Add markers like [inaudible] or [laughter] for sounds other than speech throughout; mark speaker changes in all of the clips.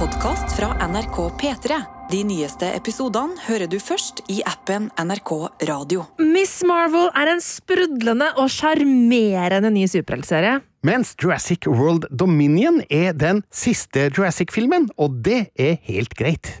Speaker 1: podkast fra NRK P3. De nyeste episodene hører du først i appen NRK Radio.
Speaker 2: Miss Marvel er en sprudlende og sjarmerende ny superheltserie.
Speaker 3: Mens Jurassic World Dominion er den siste Jurassic-filmen, og det er helt greit.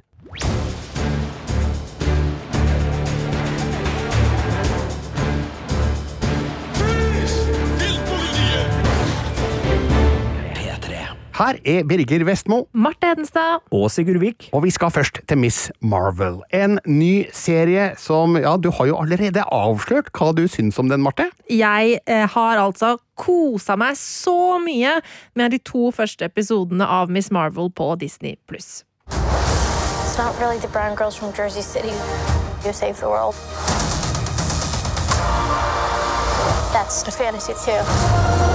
Speaker 3: Her er Birger Vestmo,
Speaker 2: Marte Hedenstad.
Speaker 4: Og Sigurd Vik.
Speaker 3: og vi skal først til Miss Marvel. En ny serie som Ja, du har jo allerede avslørt hva du syns om den, Marte.
Speaker 2: Jeg eh, har altså kosa meg så mye med de to første episodene av Miss Marvel på Disney pluss.
Speaker 5: Really the brown girls from Jersey City who save the world. That's a fantasy too.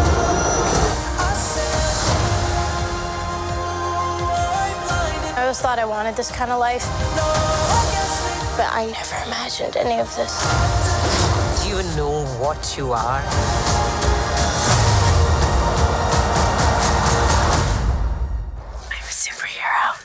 Speaker 5: Always thought I wanted this kind of life, but I never imagined any of this.
Speaker 6: Do you know what you are?
Speaker 5: I'm a superhero.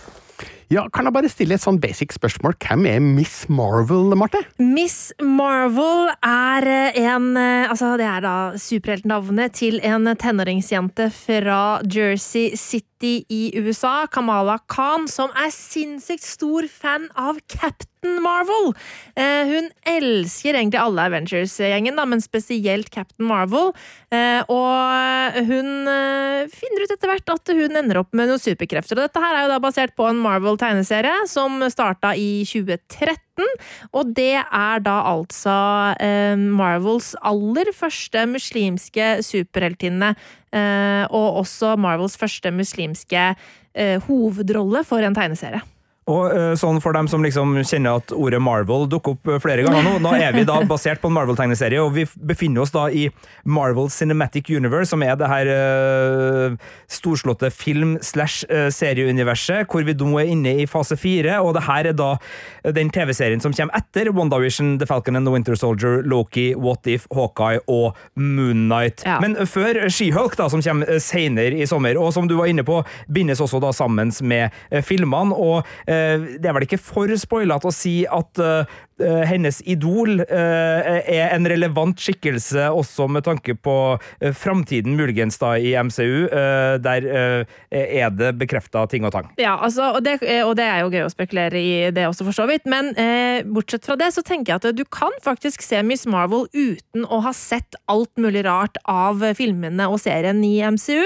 Speaker 3: Ja, Kan jeg bare stille et sånn basic spørsmål? Hvem er Miss Marvel, Marte?
Speaker 2: Miss Marvel er eh, en eh, Altså, det er da superheltnavnet til en tenåringsjente fra Jersey City i USA, Kamala Khan, som er sinnssykt stor fan av Captain Marvel. Eh, hun elsker egentlig alle Avengers-gjengen, men spesielt Captain Marvel. Eh, og hun eh, finner ut etter hvert at hun ender opp med noen superkrefter. Og dette her er jo da basert på en Marvel-tegneserie som starta i 2013. Og det er da altså eh, Marvels aller første muslimske superheltinne. Eh, og også Marvels første muslimske eh, hovedrolle for en tegneserie.
Speaker 4: Og eh, sånn for dem som liksom kjenner at ordet Marvel dukker opp eh, flere ganger nå, nå er vi da [laughs] basert på en Marvel-tegneserie, og vi befinner oss da i Marvel Cinematic Universe, som er det her uh, storslåtte film-slash-serieuniverset, hvor vi nå er inne i fase fire, og det her er da den TV-serien som kommer etter WandaVision, The Falcon and the Winter Soldier, Loki, What If, Hawkeye og Moonnight.
Speaker 2: Ja.
Speaker 4: Men før She-Hulk, da, som kommer senere i sommer, og som du var inne på, bindes også da sammen med filmene, og eh, det er vel ikke for spoilete å si at eh, eh, hennes idol eh, er en relevant skikkelse også med tanke på eh, framtiden muligens da i MCU. eh, der eh, er det bekrefta ting og tang.
Speaker 2: Ja, altså, og, det, og det er jo gøy å spekulere i det også, for så vidt. Men eh, bortsett fra det, så tenker jeg at du kan faktisk se Miss Marvel uten å ha sett alt mulig rart av filmene og serien i MCU.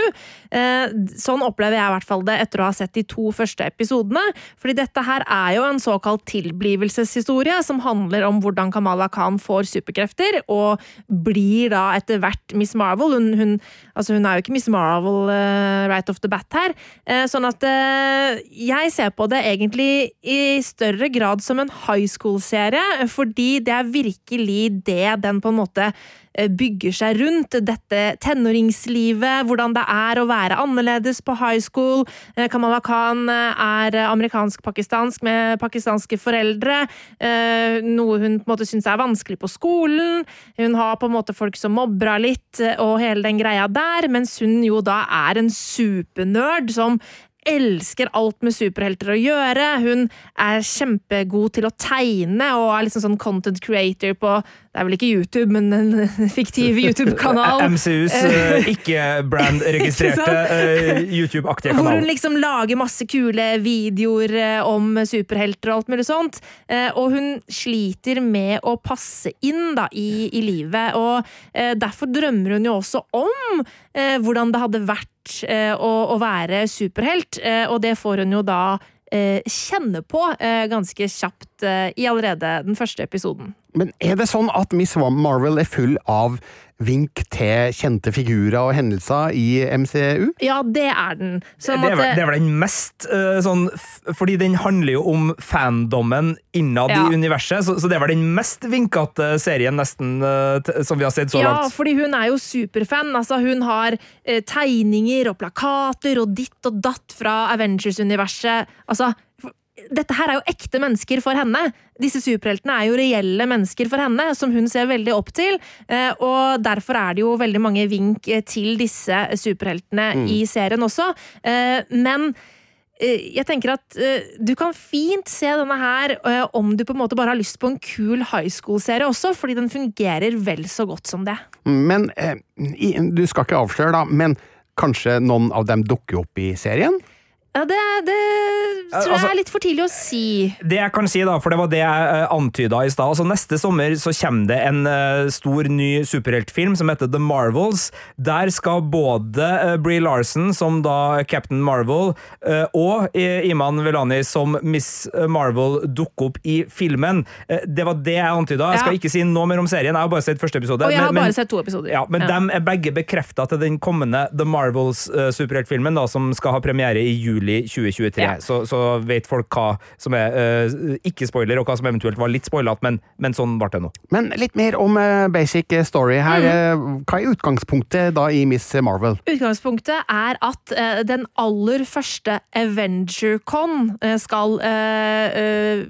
Speaker 2: Eh, sånn opplever jeg i hvert fall det etter å ha sett de to første episodene. Fordi dette her er jo en såkalt tilblivelseshistorie, som handler om hvordan Kamala Khan får superkrefter, og blir da etter hvert Miss Marvel. Hun, hun, altså hun er jo ikke Miss Marvel uh, right off the bat her. Uh, sånn at uh, jeg ser på det egentlig i større grad som en high school-serie, fordi det er virkelig det den på en måte bygger seg rundt. Dette tenåringslivet, hvordan det er å være annerledes på high school. Eh, Kamala Khan eh, er amerikansk-pakistansk med pakistanske foreldre, eh, noe hun på en måte syns er vanskelig på skolen. Hun har på en måte folk som mobber henne litt, eh, og hele den greia der, mens hun jo da er en supernerd som elsker alt med superhelter å gjøre. Hun er kjempegod til å tegne og er liksom sånn content creator på Det er vel ikke YouTube, men en [laughs] fiktiv YouTube-kanal. [laughs]
Speaker 4: MCUs uh, ikke-brand-registrerte [laughs] eh, YouTube-aktige
Speaker 2: Hvor hun liksom lager masse kule videoer eh, om superhelter og alt mulig sånt. Eh, Og hun sliter med å passe inn da, i, i livet. Og eh, derfor drømmer hun jo også om eh, hvordan det hadde vært eh, å, å være superhelt. Eh, Og det får hun jo da eh, kjenne på eh, ganske kjapt eh, i allerede den første episoden.
Speaker 3: Men er det sånn at Miss Marvel er full av vink til kjente figurer og hendelser i MCU?
Speaker 2: Ja, det er den. Sånn
Speaker 4: det, er vel,
Speaker 2: at,
Speaker 4: det er vel den mest eh, sånn Fordi den handler jo om fandommen innad
Speaker 2: Ja.
Speaker 4: i universet, så, så det er vel den mest vinkete serien nesten eh, som vi har sett så
Speaker 2: Ja,
Speaker 4: langt.
Speaker 2: fordi hun er jo superfan. Altså, hun har eh, tegninger og plakater og ditt og datt fra Avengers-universet. Altså, dette her er jo ekte mennesker for henne. Disse superheltene er jo reelle mennesker for henne, som hun ser veldig opp til. Eh, og derfor er det jo veldig mange vink eh, til disse superheltene i serien også. Eh, men jeg tenker at du kan fint se denne her om du på en måte bare har lyst på en kul high school-serie også, fordi den fungerer vel så godt som det.
Speaker 3: Men du skal ikke avsløre, da, men kanskje noen av dem dukker opp i serien?
Speaker 2: Ja, det, det tror jeg
Speaker 4: Altså-
Speaker 2: er litt for tidlig å si.
Speaker 4: Det jeg kan si, da, for det var det jeg uh, antyda i stad. Altså, neste sommer så kommer det en uh, stor ny superheltfilm som heter The Marvels. Der skal både uh, Bree Larson som da Captain Marvel uh, og eh, Iman Velani som Miss Marvel dukke opp i filmen. Eh, det var det jeg antyda. Jeg skal
Speaker 2: Ja.
Speaker 4: ikke si noe mer om serien. Jeg har bare sett første episode.
Speaker 2: Og jeg har
Speaker 4: men- men-
Speaker 2: bare sett to episoder.
Speaker 4: Ja, men
Speaker 2: Ja.
Speaker 4: de er begge bekrefta til den kommende The Marvels-superheltfilmen, som skal ha premiere i juli 2023.
Speaker 2: Ja.
Speaker 4: Så, så vet folk hva som er uh, ikke-spoiler, og hva som eventuelt var litt spoilete, men, men sånn ble det nå.
Speaker 3: Men litt mer om uh, basic story her. Mm. Hva er utgangspunktet da i Miss Marvel?
Speaker 2: Utgangspunktet er at uh, den aller første Avenger-con skal eh, eh,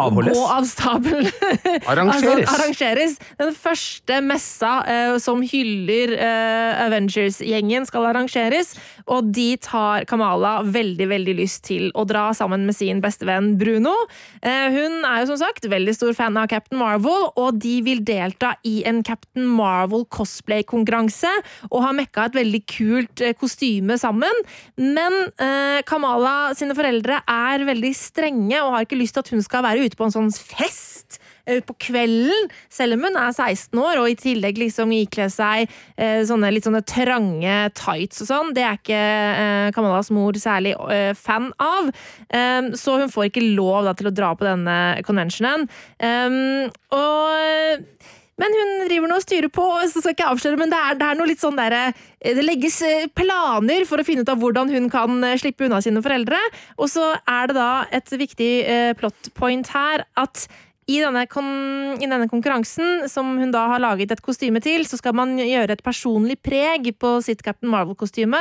Speaker 4: Avholdes.
Speaker 2: Gå av stabelen. [laughs]
Speaker 3: Arrangeres.
Speaker 2: altså, arrangeres. Den første messa uh, som hyller uh, Avengers-gjengen, skal arrangeres. Og dit har Kamala veldig veldig lyst til å dra sammen med sin bestevenn Bruno. Uh, hun er jo som sagt veldig stor fan av Captain Marvel, og de vil delta i en Captain Marvel cosplay-konkurranse og har mekka et veldig kult kostyme sammen. Men Kamala sine foreldre er veldig strenge og har ikke lyst til at hun skal være ute på en sånn fest eh, på kvelden, selv om hun er 16 år, og i tillegg liksom ikle seg eh, sånne litt sånne trange tights og sånn. Det er ikke eh, Kamalas mor særlig eh, fan av. Um, så hun får ikke lov da, til å dra på denne conventionen. Um, og men hun driver nå og styrer på, så skal jeg ikke avsløre, men det er, det er noe litt sånn derre Det legges eh, planer for å finne ut av hvordan hun kan eh, slippe unna sine foreldre. Og så er det da et viktig eh, plot point her at i denne, I denne konkurransen, som hun da har laget et kostyme til, så skal man gjøre et personlig preg på sitt Captain Marvel-kostyme.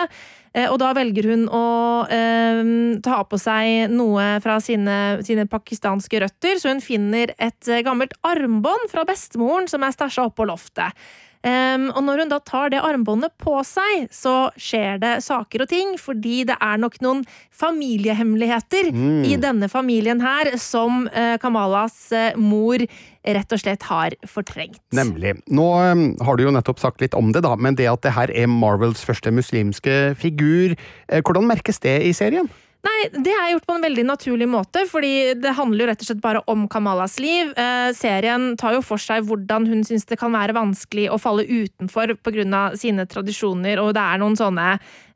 Speaker 2: Eh, Og da velger hun å eh, ta på seg noe fra sine, sine pakistanske røtter, så hun finner et eh, gammelt armbånd fra bestemoren som er stæsja oppå loftet. Em, og når hun da tar det armbåndet på seg, så skjer det saker og ting, fordi det er nok noen familiehemmeligheter i denne familien her som uh, Kamalas uh, mor rett og slett har fortrengt.
Speaker 3: Nemlig. Nå um, har du jo nettopp sagt litt om det, da, men det at det her er Marvels første muslimske figur, eh, hvordan merkes det i serien?
Speaker 2: Nei, det er gjort på en veldig naturlig måte, fordi det handler jo rett og slett bare om Kamalas liv. Eh, serien tar jo for seg hvordan hun syns det kan være vanskelig å falle utenfor pga. sine tradisjoner, og det er noen sånne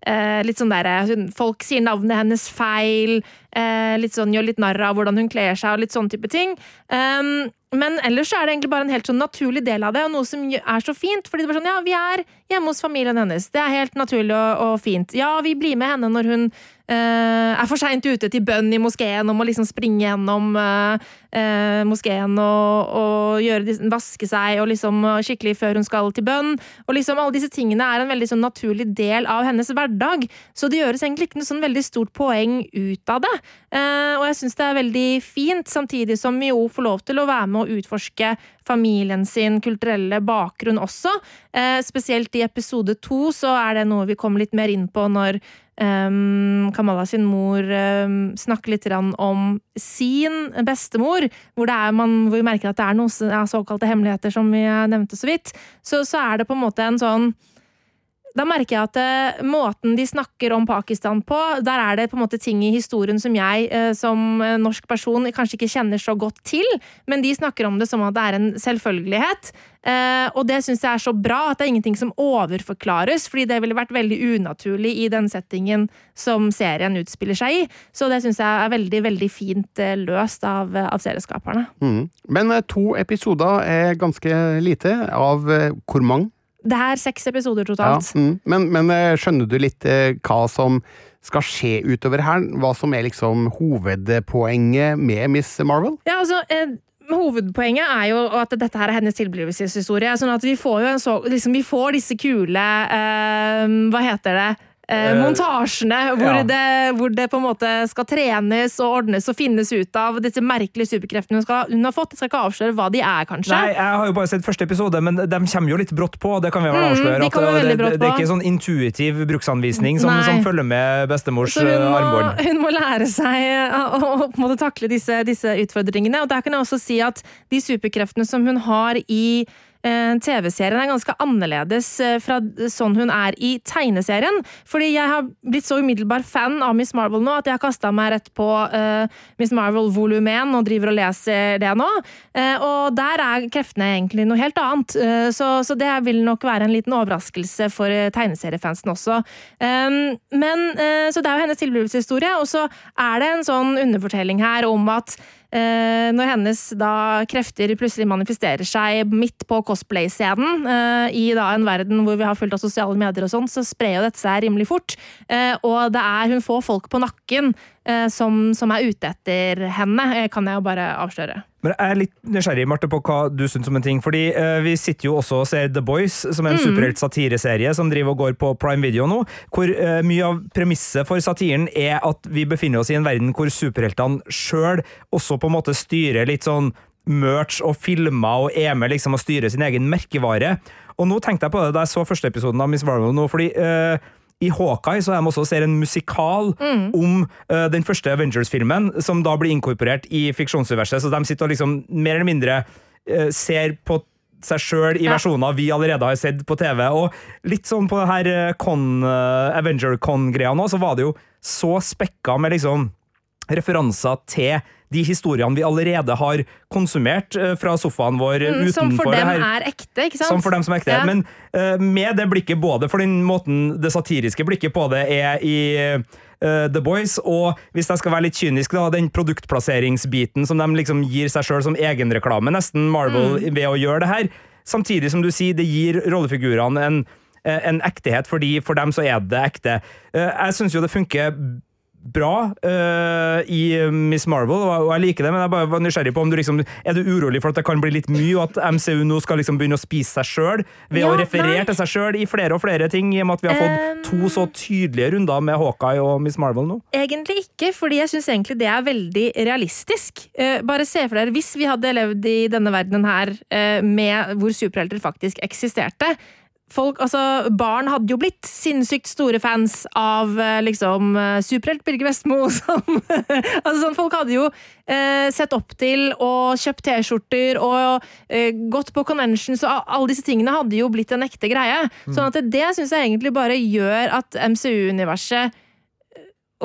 Speaker 2: eh, litt sånn derre Folk sier navnet hennes feil, eh, litt sånn gjør litt narr av hvordan hun kler seg, og litt sånn type ting. Um, men ellers så er det egentlig bare en helt sånn naturlig del av det, og noe som er så fint. fordi det er sånn, ja, Vi er hjemme hos familien hennes. Det er helt naturlig og, og fint. Ja, vi blir med henne når hun er for seint ute til bønn i moskeen og må liksom springe gjennom eh, eh, moskeen og, og gjøre, vaske seg og liksom eh, skikkelig før hun skal til bønn. Og liksom alle disse tingene er en veldig sånn naturlig del av hennes hverdag. Så det gjøres egentlig ikke noe sånn veldig stort poeng ut av det. Eh, og jeg syns det er veldig fint, samtidig som vi jo får lov til å være med og utforske familien sin kulturelle bakgrunn også. Eh, spesielt i episode to så er det noe vi kommer litt mer inn på når um, Kamala sin mor um, snakker litt om sin bestemor, hvor, man, hvor vi merker at det er noen såkalte hemmeligheter, som vi nevnte så vidt. Så, så er det på en måte en sånn da merker jeg at eh, måten de snakker om Pakistan på, der er det på en måte ting i historien som jeg eh, som eh, norsk person kanskje ikke kjenner så godt til, men de snakker om det som at det er en selvfølgelighet. Og det syns jeg er så bra, at det er ingenting som overforklares, fordi det ville vært veldig unaturlig i den settingen som serien utspiller seg i. Så det syns jeg er veldig, veldig fint løst av, av serieskaperne.
Speaker 3: Mm. Men to episoder er ganske lite, av hvor mange?
Speaker 2: Det er seks episoder
Speaker 3: Ja,
Speaker 2: totalt.
Speaker 3: mm. Men, men eh, skjønner du litt eh, hva som skal skje utover her? Hva som er liksom hovedpoenget med Miss Marvel?
Speaker 2: Ja, altså, eh, Hovedpoenget er jo at dette her er hennes tilblivelseshistorie. sånn at Vi får jo en så, liksom, vi får disse kule eh, Hva heter det? Eh, montasjene hvor,
Speaker 4: ja.
Speaker 2: det, hvor det på en måte skal trenes og ordnes og finnes ut av disse merkelige superkreftene hun, skal, hun har fått. Jeg skal ikke avsløre hva de er, kanskje.
Speaker 4: Nei, jeg har jo bare sett første episode, men de kommer jo litt brått på. Det kan vi vel
Speaker 2: Mm,
Speaker 4: avsløre.
Speaker 2: de
Speaker 4: at,
Speaker 2: veldig
Speaker 4: det, det, det er ikke sånn intuitiv bruksanvisning som, som følger med bestemors
Speaker 2: hun
Speaker 4: eh,
Speaker 2: må,
Speaker 4: armbånd.
Speaker 2: hun må lære seg å, å, takle disse, disse utfordringene. Og der kan jeg også si at de superkreftene som hun har i eh, TV-serien er ganske annerledes eh, fra sånn hun er i tegneserien. Fordi jeg har blitt så umiddelbar fan av Miss Marvel nå at jeg har kasta meg rett på uh, Miss Marvel volum 1 og driver og leser det nå. Uh, og der er kreftene egentlig noe helt annet. uh, så, så det vil nok være en liten overraskelse for eh, tegneseriefansen også. Um, men eh, Så det er jo hennes tilblivelseshistorie, og så er det en sånn underfortelling her om at eh, når hennes da krefter plutselig manifesterer seg midt på cosplay-scenen, eh, i da en verden hvor vi har fullt av sosiale medier og sånn, så sprer jo dette seg rimelig fort. Eh, og det er hun får folk på nakken eh, som, som er ute etter henne, eh, kan jeg jo bare avsløre.
Speaker 4: Men jeg er litt nysgjerrig Marte, på hva du syns om en ting. fordi eh, Vi sitter jo også og ser The Boys, som er en superhelt satireserie som driver og går på Prime Video nå. Hvor eh, mye av premisset for satiren er at vi befinner oss i en verden hvor superheltene sjøl også på en måte styrer litt sånn merch og filmer og er med liksom og styrer sin egen merkevare. Og nå tenkte jeg på det da jeg så første episoden av Miss Marvel nå, fordi eh, i Hawkeye så er de også ser en musikal om uh, den første Avengers-filmen, som da blir inkorporert i fiksjonsuniverset. Så de sitter og liksom mer eller mindre uh, ser på seg sjøl i
Speaker 2: Ja.
Speaker 4: versjoner vi allerede har sett på TV. Og litt sånn på det her eh, con, uh, Avenger-con-greia nå, så var det jo så spekka med liksom referanser til de historiene vi allerede har konsumert eh, fra sofaen vår
Speaker 2: Mm, som for dem
Speaker 4: her.
Speaker 2: er ekte, ikke sant?
Speaker 4: Som for dem som er ekte.
Speaker 2: Ja.
Speaker 4: Men uh, med det blikket, både for den måten det satiriske blikket på det er i uh, The Boys, og hvis jeg skal være litt kynisk, da, den produktplasseringsbiten som de liksom gir seg sjøl som egenreklame, nesten Marvel,
Speaker 2: Mm.
Speaker 4: ved å gjøre det her. Samtidig som du sier, det gir rollefigurene en, en ektehet, fordi for dem så er det ekte. Jeg syns jo det funker bra uh, i Miss Marvel, og jeg liker det, men jeg bare var nysgjerrig på om du liksom Er du urolig for at det kan bli litt mye, og at MCU nå skal liksom begynne å spise seg sjøl ved
Speaker 2: Ja,
Speaker 4: å referere
Speaker 2: nei.
Speaker 4: til seg sjøl i flere og flere ting, i og med at vi har fått
Speaker 2: Um,
Speaker 4: to så tydelige runder med Hawkeye og Miss Marvel nå?
Speaker 2: Egentlig ikke, fordi jeg syns egentlig det er veldig realistisk. Uh, bare se for dere, hvis vi hadde levd i denne verdenen her uh, med hvor superhelter faktisk eksisterte Folk, altså Barn hadde jo blitt sinnssykt store fans av eh, liksom eh, superhelt Birger Vestmo. [laughs] Som, altså, sånn, folk hadde jo eh, sett opp til og kjøpt T-skjorter og eh, gått på conventions, og alle disse tingene hadde jo blitt en ekte greie. Sånn at det syns jeg egentlig bare gjør at MCU-universet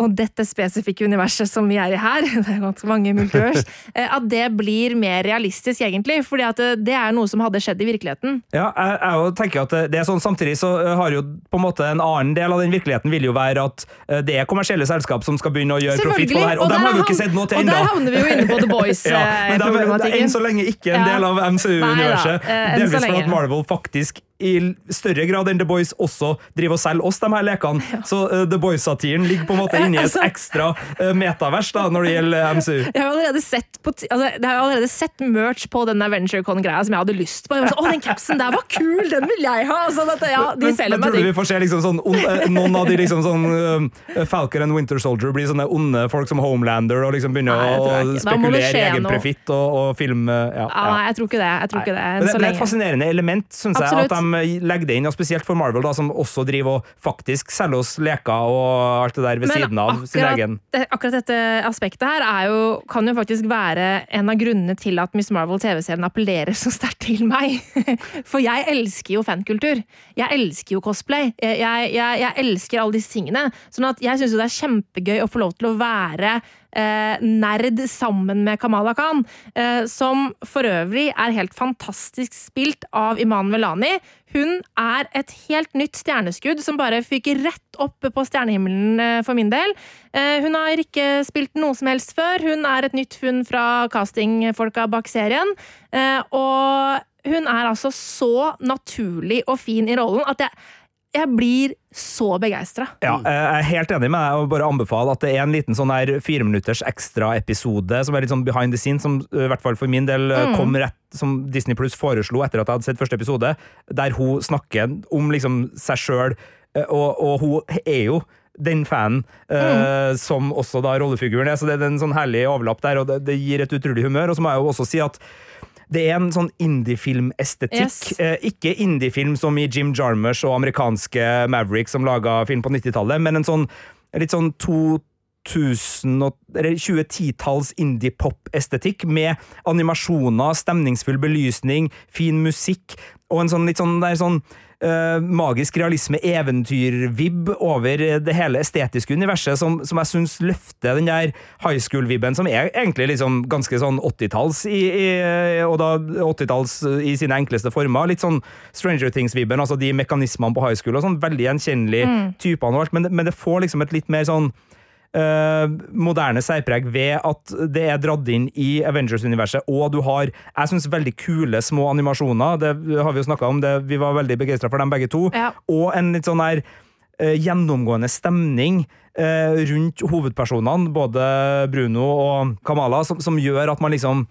Speaker 2: og dette spesifikke universet som vi er i her, [laughs] det er ganske mange multivers, [laughs] eh, at det blir mer realistisk, egentlig. fordi at det, det er noe som hadde skjedd i virkeligheten.
Speaker 4: Ja, jeg, jeg tenker at det er sånn Samtidig så eh, har jo på en måte en annen del av den virkeligheten vil jo være at eh, det er kommersielle selskap som skal begynne å gjøre profitt på det her, og,
Speaker 2: der
Speaker 4: dem har vi jo ikke sett noe til
Speaker 2: Og der havner vi jo inne på The [laughs]
Speaker 4: Ja, men det er
Speaker 2: Boys-problematikken.
Speaker 4: enn så lenge ikke en del av MCU-universet.
Speaker 2: Eh,
Speaker 4: Delvis for at Marvel faktisk i større grad enn The Boys også driver og selger oss de her lekene. Så uh, The Boys-satiren ligger på en måte inni et
Speaker 2: Altså-
Speaker 4: ekstra uh, metavers da, når det gjelder MCU.
Speaker 2: Jeg har allerede sett, på, altså, jeg har allerede sett merch på den AventureCon-greia som jeg hadde lyst på. Jeg var sånn, Å, den capsen der var kul! Den vil jeg ha! Altså, dette, ja, de
Speaker 4: men,
Speaker 2: selger
Speaker 4: men
Speaker 2: meg
Speaker 4: tror du vi får se liksom sånn, on, eh, noen av de liksom sånn Falcon and Winter Soldier blir sånne onde folk som Homelander og liksom begynner
Speaker 2: Nei,
Speaker 4: å spekulere i egen profitt og, og film eh, ja,
Speaker 2: Ja,
Speaker 4: ja.
Speaker 2: nei, jeg tror ikke det. Jeg tror ikke det,
Speaker 4: det, det er et fascinerende element, synes jeg, at de legger det inn, og spesielt for Marvel, da, som også driver og faktisk selger oss leker og alt det der ved
Speaker 2: Men
Speaker 4: siden av sin egen.
Speaker 2: akkurat dette aspektet her er jo, kan jo faktisk være en av grunnene til at Miss Marvel TV-serien appellerer så sterkt til meg. [laughs] For jeg elsker jo fankultur. Jeg elsker jo cosplay. Jeg, jeg, jeg, elsker alle disse tingene. Sånn at jeg syns jo det er kjempegøy å få lov til å være eh, nerd sammen med Kamala Khan, eh, som for øvrig er helt fantastisk spilt av Iman Velani. Hun er et helt nytt stjerneskudd som bare fyker rett opp på stjernehimmelen eh, for min del. Eh, hun har ikke spilt noe som helst før. Hun er et nytt funn fra castingfolka bak serien. Eh, og hun er altså så naturlig og fin i rollen at jeg, jeg blir så begeistra.
Speaker 4: Ja, jeg er helt enig med deg og bare anbefaler at det er en liten sånn her fireminutters ekstraepisode som er litt sånn behind the scenes, som i hvert fall for min del
Speaker 2: Mm.
Speaker 4: kom rett som Disney Plus foreslo etter at jeg hadde sett første episode, der hun snakker om liksom seg sjøl eh, og, og hun er jo den fanen eh, som også da rollefiguren er, så det er en sånn herlig overlapp der, og det, det gir et utrolig humør. Og så må jeg jo også si at det er en sånn indiefilmestetikk.
Speaker 2: Yes.
Speaker 4: Eh, ikke indiefilm som i Jim Jarmusch og amerikanske Maverick som laga film på 90-tallet, men en sånn litt sånn 2000 og, eller 2010-talls indie-pop-estetikk med animasjoner, stemningsfull belysning, fin musikk og en sånn litt sånn, det er sånn uh, magisk realisme-eventyr-vibb over det hele estetiske universet, som, som jeg syns løfter den der high school-vibben, som er egentlig liksom ganske sånn 80-talls, i, i, og da 80-talls i sine enkleste former. Litt sånn Stranger Things-vibben, altså de mekanismene på high school, og sånn veldig gjenkjennelige typene og alt, men, men det får liksom et litt mer sånn eh, moderne særpreg ved at det er dratt inn i Avengers-universet, og du har, jeg synes, veldig kule små animasjoner. Det har vi jo snakka om, det, vi var veldig begeistra for dem begge to.
Speaker 2: Ja.
Speaker 4: Og en litt sånn her eh, gjennomgående stemning eh, rundt hovedpersonene, både Bruno og Kamala, som, som gjør at man liksom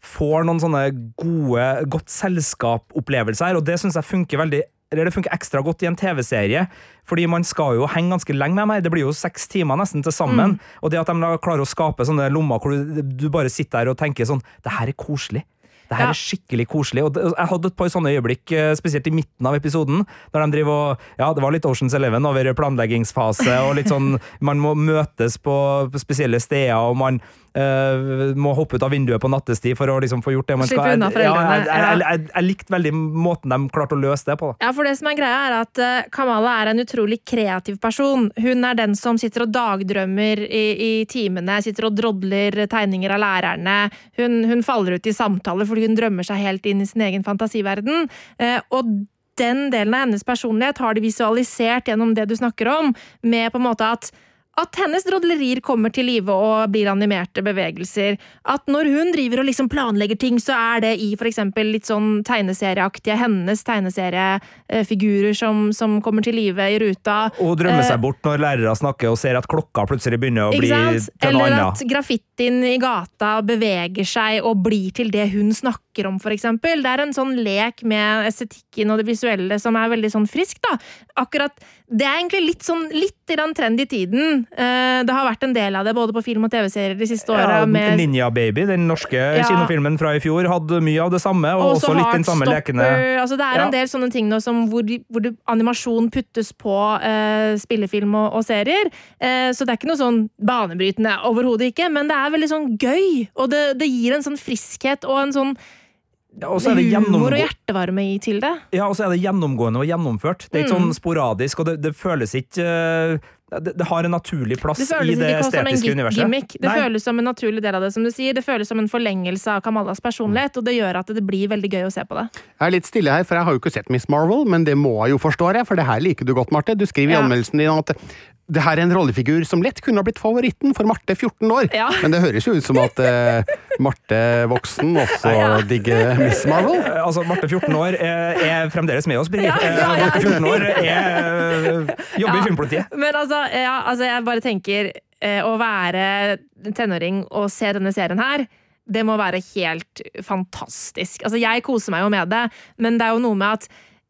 Speaker 4: får noen sånne gode, godt selskap-opplevelser, og det syns jeg funker veldig eller det funker ekstra godt i en TV-serie, fordi man skal jo henge ganske lenge med meg. Det blir jo seks timer nesten til sammen. Og det at de klarer å skape sånne lommer hvor du, du bare sitter der og tenker sånn Det her er koselig. Det her
Speaker 2: Ja.
Speaker 4: er skikkelig koselig. Og jeg hadde et par sånne øyeblikk, eh, spesielt i midten av episoden, der de driver og Ja, det var litt Oceans Eleven over planleggingsfase, og litt sånn Man må møtes på på spesielle steder, og man eh, må hoppe ut av vinduet på nattestid for å liksom få gjort det man skal.
Speaker 2: unna
Speaker 4: ja, jeg, jeg, jeg, jeg, jeg likte veldig måten de klarte å løse det på. Da.
Speaker 2: Ja, for det som er greia er at uh, Kamala er en utrolig kreativ person. Hun er den som sitter og dagdrømmer i, i timene, sitter og drodler tegninger av lærerne. Hun, hun faller ut i samtaler fordi hun drømmer seg helt inn i sin egen fantasiverden. Uh, og den delen av hennes personlighet har de visualisert gjennom det du snakker om, med på en måte at at hennes drodlerier kommer til live og blir animerte bevegelser. At når hun driver og liksom planlegger ting, så er det i eksempel litt sånn tegneserieaktige hennes tegneseriefigurer som, som kommer til live i ruta.
Speaker 4: Og drømmer
Speaker 2: Eh,
Speaker 4: seg bort når lærere snakker og ser at klokka plutselig begynner å bli til noe
Speaker 2: Eller
Speaker 4: annet.
Speaker 2: Graffitien i gata og beveger seg og blir til det hun snakker om, eksempel. Det er en sånn lek med estetikken og det visuelle som er veldig sånn frisk, da. Akkurat Det er egentlig litt sånn litt trend i tiden. Eh, Det har vært en del av det både på film og TV-serier de siste åra.
Speaker 4: Ja,
Speaker 2: med
Speaker 4: Ninja Baby, den norske
Speaker 2: Ja.
Speaker 4: kinofilmen fra i fjor, hadde mye av det samme, og også litt den samme lekende
Speaker 2: Altså, det er
Speaker 4: Ja.
Speaker 2: en del sånne ting nå som hvor, hvor det, animasjon puttes på uh, spillefilm og, og serier. Uh, så det er ikke noe sånn banebrytende, overhodet ikke, men det er veldig sånn gøy. Og det, det gir en sånn friskhet og en sånn
Speaker 4: Ja, Og så er det
Speaker 2: humor og hjertevarme i til det.
Speaker 4: Ja, og så er det gjennomgående og gjennomført. Det er ikke
Speaker 2: Mm.
Speaker 4: sånn sporadisk, og det, det føles ikke eh, det, det har en naturlig plass
Speaker 2: Det
Speaker 4: i det
Speaker 2: en
Speaker 4: estetiske universet.
Speaker 2: gimmick. Det
Speaker 4: Nei.
Speaker 2: føles som en naturlig del av det, som du sier. Det føles som en forlengelse av Kamalas personlighet, og det gjør at det blir veldig gøy å se på det.
Speaker 3: Jeg er litt stille her, for jeg har jo ikke sett Miss Marvel, men det må jeg jo forstå, for det her liker du godt, Marte. Du skriver i anmeldelsen din at det her er en rollefigur som lett kunne ha blitt favoritten for Marte 14 år.
Speaker 2: Ja.
Speaker 3: Men det høres jo ut som at eh, Marte voksen også digger Miss Marvel.
Speaker 4: Eh, Altså, Marte 14 år er, er fremdeles med oss, Birgit.
Speaker 2: Ja, ja, ja.
Speaker 4: Marte 14 år er, jobber
Speaker 2: Ja.
Speaker 4: i Filmpolitiet.
Speaker 2: Men altså, ja, altså jeg bare tenker eh, Å være tenåring og se denne serien her, det må være helt fantastisk. Altså, jeg koser meg jo med det, men det er jo noe med at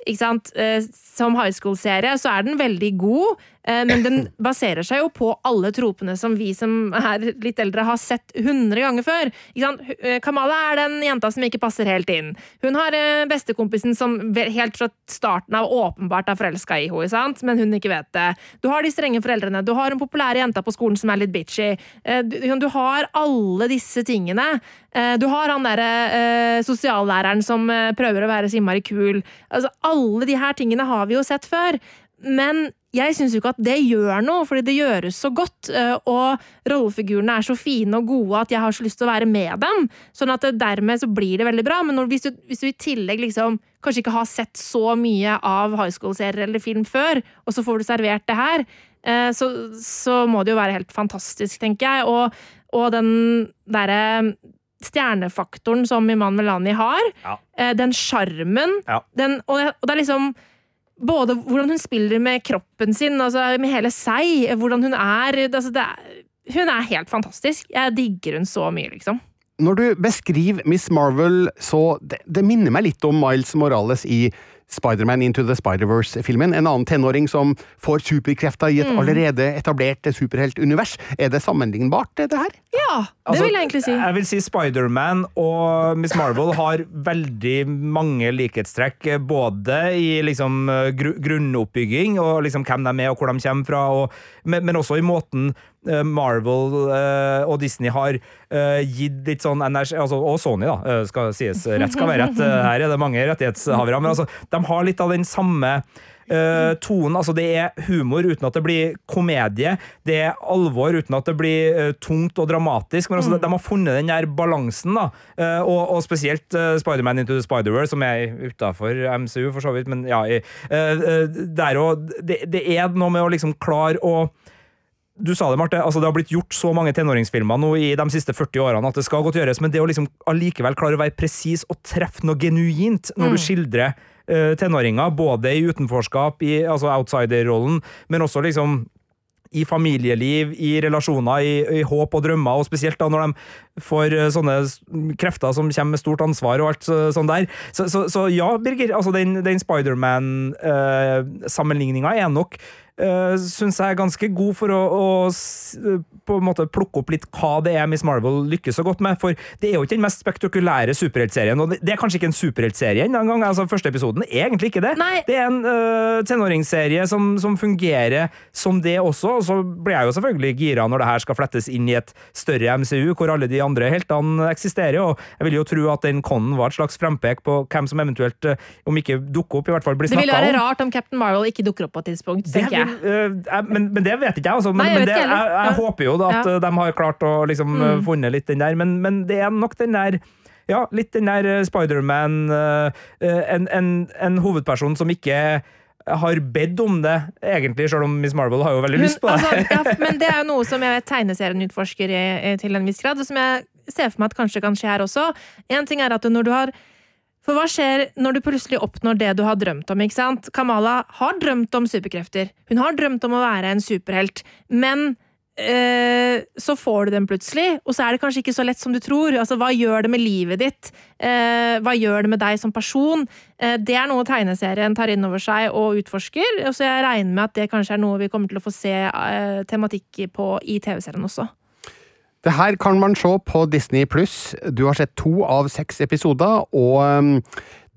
Speaker 2: ikke sant? Eh, Som high school-serie så er den veldig god, eh, men den baserer seg jo på alle tropene som vi som er litt eldre har sett hundre ganger før. Eh, Kamala er den jenta som ikke passer helt inn. Hun har eh, bestekompisen som helt fra starten av åpenbart er forelska i henne, men hun ikke vet det. Du har de strenge foreldrene, du har den populære jenta på skolen som er litt bitchy. Eh, Du, har alle disse tingene. Eh, Du har han derre eh, sosiallæreren som eh, prøver å være så innmari kul. Altså, alle de her tingene har vi jo sett før. Men jeg syns jo ikke at det gjør noe, fordi det gjøres så godt. eh, Og rollefigurene er så fine og gode at jeg har så lyst til å være med dem. Sånn at dermed så blir det veldig bra. Men når, hvis, du, hvis du i tillegg liksom kanskje ikke har sett så mye av high school-serier eller film før, og så får du servert det her, eh, så, så må det jo være helt fantastisk, tenker jeg. Og, og den derre stjernefaktoren som Iman Melani har,
Speaker 4: Ja.
Speaker 2: eh, den sjarmen,
Speaker 4: Ja.
Speaker 2: og, og det er liksom både hvordan hun spiller med kroppen sin, altså med hele seg, hvordan hun er, altså er Hun er helt fantastisk. Jeg digger hun så mye, liksom.
Speaker 3: Når du beskriver Miss Marvel, så det, det minner meg litt om Miles Morales i Spiderman Into the Spider-Verse-filmen. En annen tenåring som får superkrefter i et allerede etablert superheltunivers. Er det sammenlignbart, det her?
Speaker 2: Ja, det
Speaker 4: Altså,
Speaker 2: vil jeg egentlig si.
Speaker 4: Jeg vil si Spiderman og Miss Marvel har veldig mange likhetstrekk, både i liksom eh, gru grunnoppbygging og liksom hvem de er og hvor de kommer fra, og, men, men også i måten Marvel eh, og Disney har eh, gitt litt sånn energi altså, Og Sony, da, eh, skal sies. Rett skal være rett. Eh, [laughs] Her er det mange rettighetshavere. Men altså, de har litt av den samme Uh, tonen. Altså, det er humor uten at det blir komedie. Det er alvor uten at det blir uh, tungt og dramatisk. Men altså, de, de har funnet den der balansen, da. uh, og, og spesielt uh, Spiderman Into the Spider-World, som er utafor MCU, for så vidt, men ja eh, eh, Der òg det, det er noe med å liksom klare å du sa det, Marte. altså Det har blitt gjort så mange tenåringsfilmer nå i de siste 40 årene at det skal godt gjøres, men det å liksom allikevel klare å være presis og treffe noe genuint når du skildrer uh, tenåringer, både i utenforskap, i altså outsider-rollen, men også liksom i familieliv, i relasjoner, i, i håp og drømmer, og spesielt da når de får eh, sånne krefter som kommer med stort ansvar og alt så- sånn der. Så, så, så ja, Birger, altså den, den Spiderman-sammenligninga er nok uh, syns jeg er ganske god for å, å på en måte plukke opp litt hva det er Miss Marvel lykkes så godt med. For det er jo ikke den mest spektakulære superheltserien, og det, er kanskje ikke en superheltserie engang. Altså, første episoden er egentlig ikke det.
Speaker 2: Nei.
Speaker 4: Det er en uh, tenåringsserie som, som fungerer som det også, og så blir jeg jo selvfølgelig gira når det her skal flettes inn i et større MCU, hvor alle de andre heltene eksisterer, og jeg vil jo tro at den Connen var et slags frempek på hvem som eventuelt, om ikke dukker opp, i hvert fall blir
Speaker 2: Det ville være
Speaker 4: om.
Speaker 2: rart om Captain Marvel ikke dukker opp på et tidspunkt,
Speaker 4: Det
Speaker 2: tenker jeg.
Speaker 4: Øh, jeg- men, men det vet ikke jeg, altså. Men,
Speaker 2: Nei, jeg
Speaker 4: men det, jeg, jeg håper jo da at
Speaker 2: Ja.
Speaker 4: Øh, de har klart å liksom mm. funnet litt den der, men, men det er nok den der ja, litt den der Spiderman øh, en, en, en hovedperson som ikke har bedt om det, egentlig, selv om Miss Marvel har jo veldig
Speaker 2: Hun,
Speaker 4: lyst på det.
Speaker 2: altså, ja, [laughs] men det er jo noe som jeg vet tegneserien utforsker i, til en viss grad, og som jeg ser for meg at kanskje kan skje her også. En ting er at når du har For hva skjer når du plutselig oppnår det du har drømt om? ikke sant? Kamala har drømt om superkrefter. Hun har drømt om å være en superhelt. Men øh, så får du den plutselig, og så er det kanskje ikke så lett som du tror. Altså, Hva gjør det med livet ditt? Uh, hva gjør det med deg som person? Uh, det er noe tegneserien tar inn over seg og utforsker, og så jeg regner med at det kanskje er noe vi kommer til å få se uh, tematikk på i TV-serien også.
Speaker 3: Det her kan man se på Disney pluss. Du har sett to av seks episoder, og um,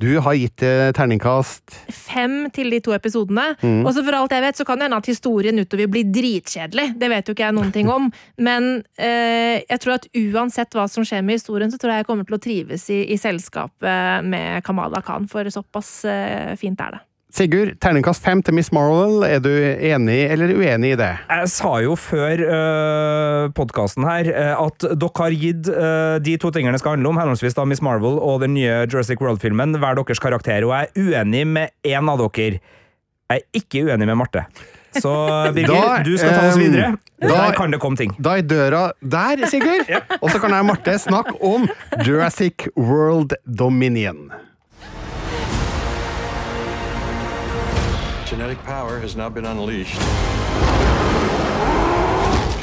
Speaker 3: du har gitt terningkast
Speaker 2: Fem til de to episodene. Og så for alt jeg vet, så kan det hende at historien utover blir dritkjedelig. Det vet jo ikke jeg noen ting om. Men eh, jeg tror at uansett hva som skjer med historien, så tror jeg jeg kommer til å trives i, i selskapet med Kamala Khan, for såpass eh, fint er det.
Speaker 3: Sigurd, terningkast fem til Miss Marvel. Er du enig eller uenig i det?
Speaker 4: Jeg sa jo før uh, podkasten her eh, at dere har gitt uh, de to tingene det skal handle om, henholdsvis da Miss Marvel og den nye Jurassic World-filmen, hver deres karakter, og jeg er uenig med én av dere. Jeg er ikke uenig med Marte. Så [laughs] Birger,
Speaker 3: Da,
Speaker 4: du skal ta oss
Speaker 3: eh,
Speaker 4: videre.
Speaker 3: da-
Speaker 4: Der kan det komme ting.
Speaker 3: Da er døra der, Sigurd. Og så kan jeg og Marte snakke om Jurassic World Dominion.
Speaker 7: Genetic power has now been unleashed.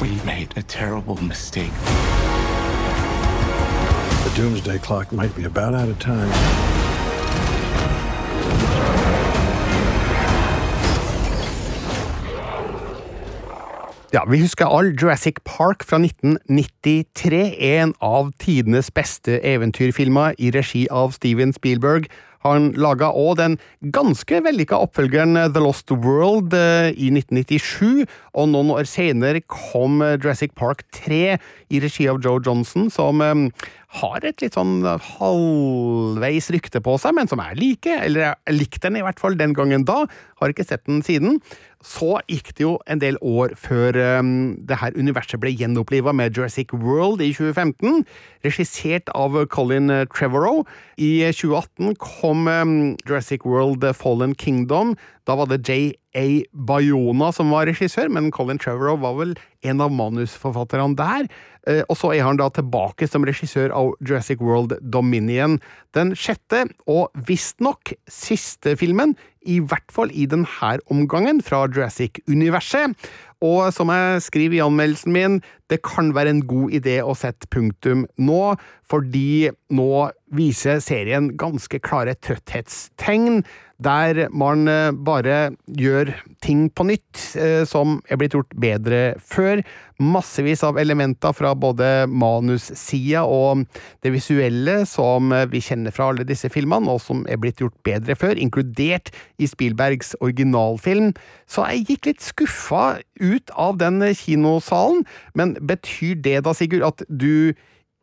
Speaker 8: We made a terrible mistake.
Speaker 7: The doomsday clock might be about out of time.
Speaker 3: Ja, Vi husker all Jurassic Park fra 1993, en av tidenes beste eventyrfilmer i regi av Steven Spielberg. Han laga òg den ganske vellykka oppfølgeren The Lost World eh, i 1997, og noen år senere kom eh, Jurassic Park 3 i regi av Joe Johnson, som eh, har et litt sånn halvveis rykte på seg, men som er like, Eller jeg likte den i hvert fall den gangen da, har ikke sett den siden. Så gikk det jo en del år før um, det her universet ble gjenoppliva med Jurassic World i 2015, regissert av Colin Trevorrow. I 2018 kom um, Jurassic World Fallen Kingdom. Da var det J.A. Bayona som var regissør, men Colin Trevorrow var vel en av manusforfatterne der. Eh, Og så er han da tilbake som regissør av Jurassic World Dominion. Den sjette, og visstnok siste filmen, i hvert fall i denne omgangen, fra Jurassic-universet. Og som jeg skriver i anmeldelsen min, det kan være en god idé å sette punktum nå, fordi nå viser serien ganske klare trøtthetstegn, der man eh, bare gjør ting på nytt eh, som er blitt gjort bedre før. Massevis av elementer fra både manussida og det visuelle som vi kjenner fra alle disse filmene, og som er blitt gjort bedre før, inkludert i Spielbergs originalfilm. Så jeg gikk litt skuffa ut av den kinosalen, men betyr det da, Sigurd, at du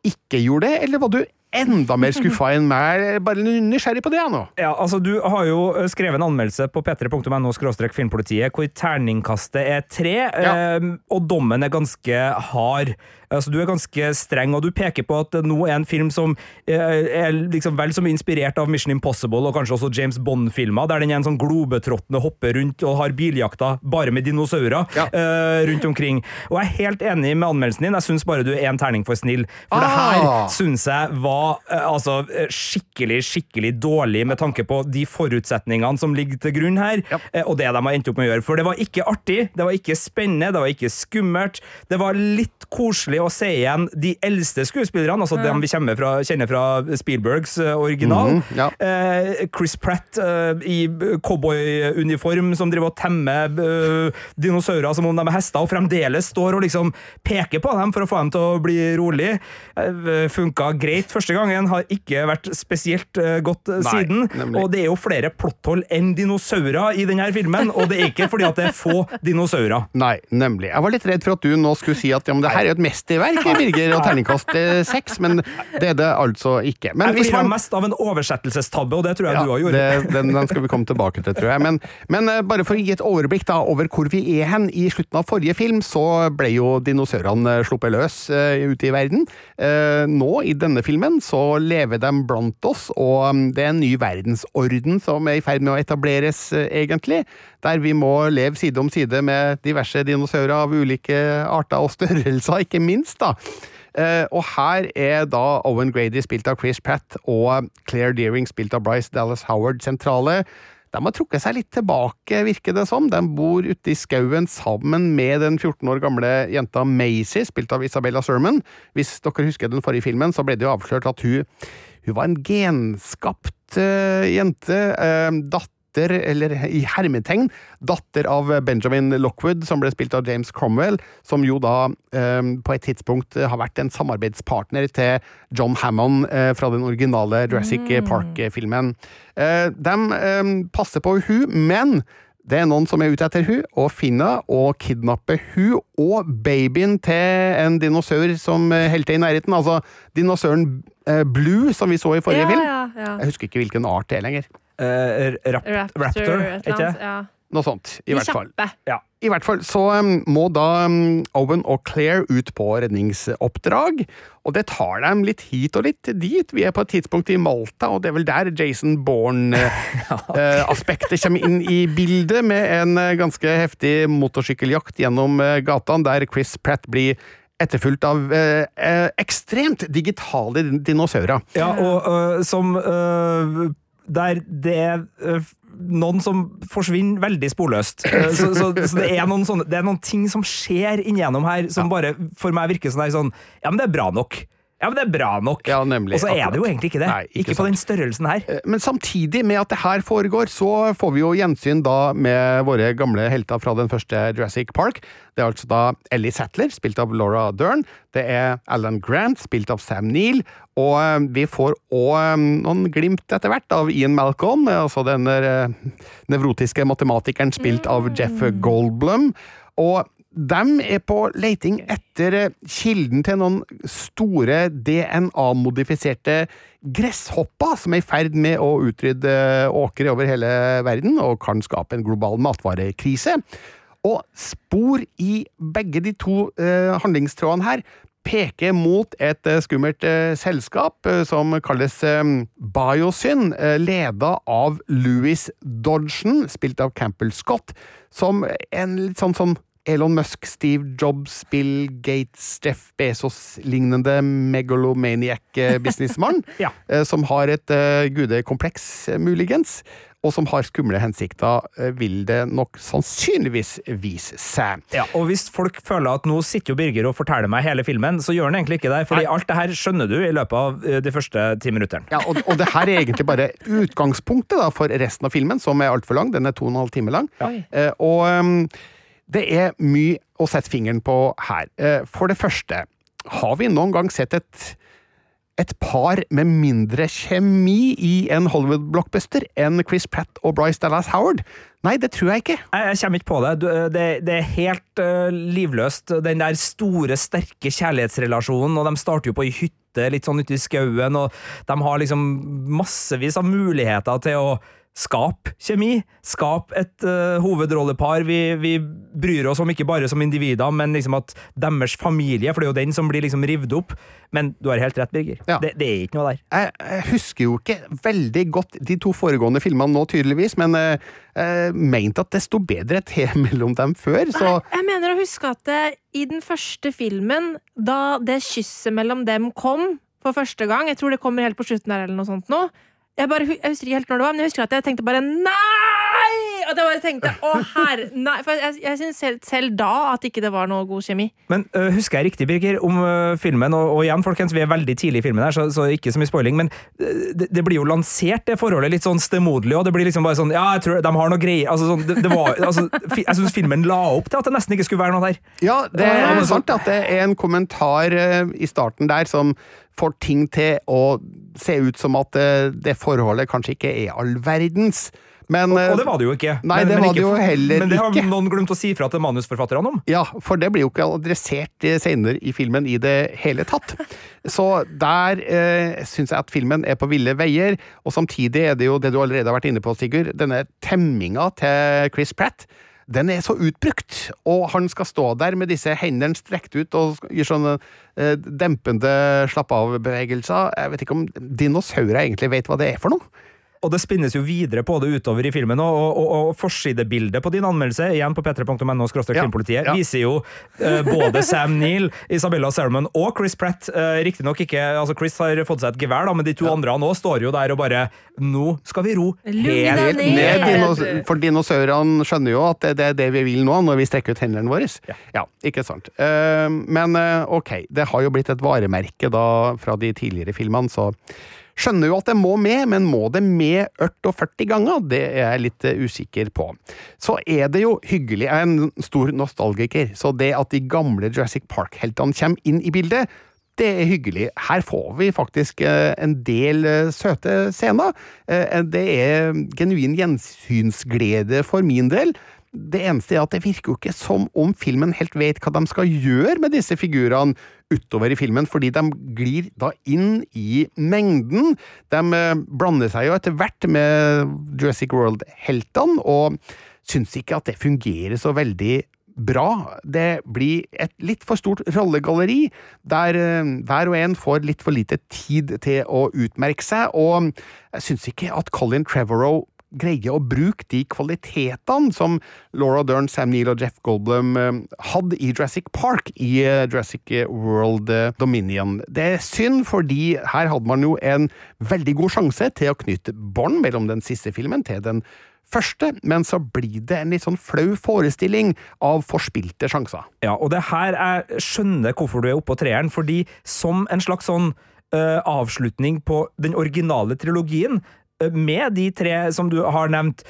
Speaker 3: ikke gjorde det, eller var du enda mer skuffa enn meg. Bare nysgjerrig på det, jeg nå.
Speaker 4: Ja, altså Du har jo skrevet en anmeldelse på p3.no filmpolitiet hvor terningkastet er tre,
Speaker 3: Ja.
Speaker 4: eh, og dommen er ganske hard. Altså, Du er ganske streng, og du peker på at nå er en film som eh, er liksom vel så mye inspirert av Mission Impossible og kanskje også James Bond-filmer, der den er en sånn globetrottende hopper rundt og har biljakta bare med dinosaurer
Speaker 3: Ja.
Speaker 4: eh, rundt omkring. Og jeg er helt enig med anmeldelsen din, jeg syns bare du er en terning for snill. For det her
Speaker 3: Ah.
Speaker 4: syns jeg var eh, altså, eh, skikkelig, skikkelig dårlig med tanke på de forutsetningene som ligger til grunn her,
Speaker 3: Ja.
Speaker 4: eh, og det de har endt opp med å gjøre. For det var ikke artig, det var ikke spennende, det var ikke skummelt. Det var litt koselig å se igjen de eldste skuespillerne, altså dem vi kjenner fra, kjenner fra Spielbergs eh, original.
Speaker 3: Mhm, ja.
Speaker 4: Eh, Chris Pratt eh, i cowboyuniform som driver og temmer eh, dinosaurer som om de er hester, og fremdeles står og liksom peker på dem for å få dem til å bli rolig. Eh, Funka greit første gangen, har ikke vært spesielt eh, godt eh,
Speaker 3: Nei,
Speaker 4: siden.
Speaker 3: nemlig.
Speaker 4: Og det er jo flere plotthold enn dinosaurer i denne filmen, og det er ikke fordi at det er få dinosaurer.
Speaker 3: Nei, nemlig. Jeg var litt redd for at du nå skulle si at ja, men det her er jo et mesterverk, Birger, og terningkast eh, seks, men det er det altså ikke. Men
Speaker 4: Jeg flirer mest av en oversettelsestabbe, og det tror jeg
Speaker 3: Ja,
Speaker 4: du har gjort.
Speaker 3: det, [laughs] den, den skal vi komme tilbake til, tror jeg. Men, men eh, bare for å gi et overblikk da, over hvor vi er hen. I slutten av forrige film så ble jo dinosaurene sluppet løs uh, ute i verden. Uh, nå, i denne filmen, så lever de blant oss, og mm, det er en ny verdensorden som er i ferd med å etableres, uh, egentlig. Der vi må leve side om side med diverse dinosaurer av ulike arter og størrelser, ikke minst. da. Eh, og her er da Owen Grady spilt av Chris Pratt og Claire Deering spilt av Bryce Dallas Howard sentrale. De har trukket seg litt tilbake, virker det som. De bor ute i skauen sammen med den 14 år gamle jenta Maisie, spilt av Isabella Sermon. Hvis dere husker den forrige filmen, så ble det jo avslørt at hun, hun var en genskapt uh, jente. Uh, datter eller i hermetegn, datter av Benjamin Lockwood, som ble spilt av James Cromwell, som jo da eh, på et tidspunkt har vært en samarbeidspartner til John Hammond eh, fra den originale Jurassic Park-filmen. Eh, de eh, passer på hun, men det er noen som er ute etter hun, og finner og kidnapper hun og babyen til en dinosaur som helte i nærheten. Altså dinosauren eh, Blue, som vi så i forrige
Speaker 2: ja,
Speaker 3: film.
Speaker 2: ja, ja.
Speaker 3: Jeg husker ikke hvilken art det er lenger.
Speaker 4: Eh, rap
Speaker 2: Raptor,
Speaker 4: Raptor,
Speaker 2: et
Speaker 4: ikke?
Speaker 2: eller annet, Ja.
Speaker 3: Noe sånt, i hvert fall.
Speaker 2: Ja.
Speaker 3: I hvert fall så um, må da um, Owen og Claire ut på redningsoppdrag, og det tar dem litt hit og litt dit. Vi er på et tidspunkt i Malta, og det er vel der Jason Bourne-aspektet [laughs] kommer inn i bildet, med en uh, ganske heftig motorsykkeljakt gjennom uh, gatene, der Chris Pratt blir etterfulgt av eh, eh, ekstremt digitale dinosaurer.
Speaker 4: Ja, og øh, som Der det er øh, noen som forsvinner veldig sporløst. Øh, så, så, så det, er sånne, det er noen ting som skjer innigjennom her, som bare for meg virker sånn, her, sånn Ja, men det er bra nok. Ja, men det er bra nok.
Speaker 3: Ja, nemlig,
Speaker 4: og så er det jo egentlig ikke det.
Speaker 3: Nei, ikke
Speaker 4: ikke på den størrelsen her.
Speaker 3: Eh, Men samtidig med at det her foregår, så får vi jo gjensyn da med våre gamle helter fra den første Jurassic Park. Det er altså da Ellie Sattler, spilt av Laura Dern. Det er Alan Grant, spilt av Sam Neill. Og eh, vi får òg noen glimt etter hvert av Ian Malcolm, eh, altså den eh, nevrotiske matematikeren spilt av Jeff Goldblum. Og de er på leiting etter eh, kilden til noen store DNA-modifiserte gresshopper som er i ferd med å utrydde åkre over hele verden og kan skape en global matvarekrise. Og spor i begge de to eh, handlingstrådene her peker mot et eh, skummelt eh, selskap eh, som kalles eh, Biosyn, eh, leda av Louis Dodgen, spilt av Campbell Scott, som en litt sånn, sånn Elon Musk, Steve Jobs, Bill Gates, Jeff Bezos-lignende megalomaniac-businessmann, [laughs]
Speaker 4: Ja.
Speaker 3: eh, som har et eh, gudekompleks, eh, muligens, og som har skumle hensikter, vil det nok sannsynligvis vise seg.
Speaker 4: Ja, og hvis folk føler at nå sitter jo Birger og forteller meg hele filmen, så gjør han egentlig ikke det, fordi
Speaker 3: Nei.
Speaker 4: alt det her skjønner du i løpet av de første ti minuttene.
Speaker 3: Ja, og, og det her er egentlig bare utgangspunktet da, for resten av filmen, som er altfor lang. Den er to og en halv time lang. Ja. Og ehm, det er mye å sette fingeren på her. Eh, for det første, har vi noen gang sett et et par med mindre kjemi i en Hollywood-blockbuster enn Chris Pratt og Bryce Dallas Howard? Nei, det tror jeg ikke.
Speaker 4: Jeg, kommer ikke på det. Eh, Det, det er helt uh, livløst. Den der store, sterke kjærlighetsrelasjonen, og de starter jo på ei hytte litt sånn ute i skauen, og de har liksom massevis av muligheter til å skape kjemi. Skap et uh, hovedrollepar vi, vi bryr oss om, ikke bare som individer, men liksom at deres familie, for det er jo den som blir liksom revet opp. Men du har helt rett, Birger.
Speaker 3: Ja.
Speaker 4: Det, det er ikke noe der.
Speaker 3: Jeg, jeg husker jo ikke veldig godt de to foregående filmene nå, tydeligvis, men eh, jeg mente at det sto bedre til [laughs] mellom dem før, så
Speaker 2: Jeg mener å huske at det, i den første filmen, da det kysset mellom dem kom for første gang Jeg tror det kommer helt på slutten der, eller noe sånt nå. Jeg, bare, jeg husker ikke helt når det var, men jeg husker at jeg tenkte bare nei! At jeg bare tenkte å herre, [laughs] nei. For jeg, jeg syns selv, selv da at ikke det var noe god kjemi.
Speaker 4: Men uh, husker jeg riktig, Birger, om uh, filmen, og, og igjen, folkens, vi er veldig tidlig i filmen her, så, så ikke så mye spoiling, men det, det blir jo lansert, det forholdet, litt sånn stemoderlig, og det blir liksom bare sånn, ja, jeg tror de har noe greier, altså sånn, det, det var, altså, fi, jeg synes filmen la opp til at det nesten ikke skulle være noe der.
Speaker 3: Ja, det er
Speaker 4: men
Speaker 3: sant at det er en kommentar eh, i starten der som får ting til å se ut som at eh, det forholdet kanskje ikke er all verdens. Men
Speaker 4: Og,
Speaker 3: eh,
Speaker 4: og det var det jo ikke.
Speaker 3: Nei, det var det jo heller
Speaker 4: Men det har
Speaker 3: ikke.
Speaker 4: noen glemt å si fra til manusforfatterne om.
Speaker 3: Ja, for det blir jo ikke adressert eh, senere i filmen i det hele tatt. Så der eh, syns jeg at filmen er på ville veier, og samtidig er det jo det du allerede har vært inne på, Sigurd, denne temminga til Chris Pratt. Den er så utbrukt, og han skal stå der med disse hendene strekt ut og gjøre sånne eh, dempende slapp-av-bevegelser. Jeg vet ikke om dinosaurer egentlig vet hva det er for noe?
Speaker 4: Og det spinnes jo videre på det utover i filmen, og, og, og, og forsidebildet på din anmeldelse, igjen på p3.no skråstrek
Speaker 3: Ja, ja.
Speaker 4: viser jo uh, både Sam Neill, Isabella Sermon og Chris Pratt. Uh, Riktignok ikke altså Chris har fått seg et gevær, da, men de to andre nå står jo der og bare Nå skal vi ro helt
Speaker 3: Ned,
Speaker 2: ned.
Speaker 3: dinos for dinosaurene skjønner jo at det, det er det vi vil nå, når vi strekker ut hendene våre. Ja, ikke sant. Uh, men uh, ok, det har jo blitt et varemerke da fra de tidligere filmene, så skjønner jo at det må med, men må det med 48 ganger? Det er jeg litt eh, usikker på. Så er det jo hyggelig, jeg er en stor nostalgiker, så det at de gamle Jurassic Park-heltene kommer inn i bildet, det er hyggelig. Her får vi faktisk eh, en del eh, søte scener. Det er genuin gjensynsglede for min del. Det eneste er at det virker jo ikke som om filmen helt vet hva de skal gjøre med disse figurene utover i filmen, fordi de glir da inn i mengden. De eh, blander seg jo etter hvert med Jurassic World-heltene, og syns ikke at det fungerer så veldig bra. Det blir et litt for stort rollegalleri, der eh, hver og en får litt for lite tid til å utmerke seg, og jeg syns ikke at Colin Trevorrow greier å bruke de kvalitetene som Laura Dern, Sam Neill og Jeff Goldblum eh, hadde i Jurassic Park i eh, Jurassic World eh, Dominion. Det er synd, fordi her hadde man jo en veldig god sjanse til å knytte bånd mellom den siste filmen til den første, men så blir det en litt sånn flau forestilling av forspilte sjanser.
Speaker 4: Ja, og det her jeg skjønner hvorfor du er oppå treeren, fordi som en slags sånn Uh, avslutning på den originale trilogien, med de tre som du har nevnt,